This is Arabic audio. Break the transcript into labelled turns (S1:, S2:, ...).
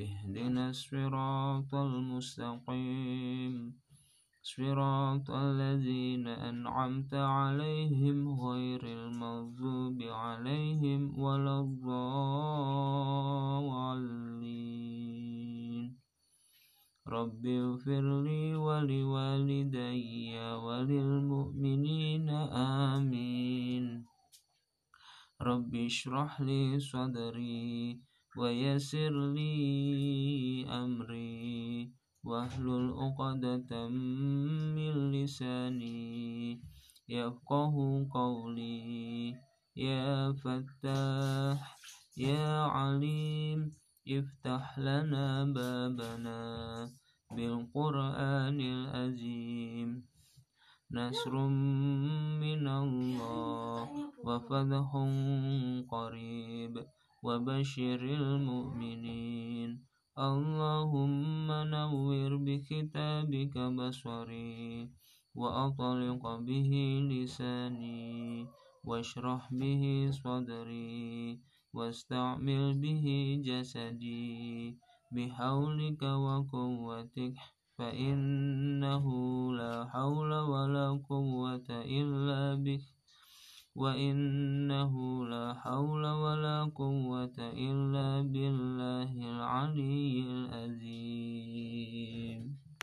S1: اهدنا الصراط المستقيم. صراط الذين أنعمت عليهم غير المغضوب عليهم ولا الضالين. رب اغفر لي ولوالدي وللمؤمنين آمين. رب اشرح لي صدري ويسر لي أمري واحلل عقدة من لساني. يفقه قولي. يا فتاح يا عليم افتح لنا بابنا بالقرآن العظيم. نصر من الله وفتح قريب. وبشر المؤمنين. اللهم نور بكتابك بصري وأطلق به لساني واشرح به صدري واستعمل به جسدي بحولك وقوتك فإنه لا حول ولا قوة إلا بك وإنه حول ولا قوة إلا بالله العلي.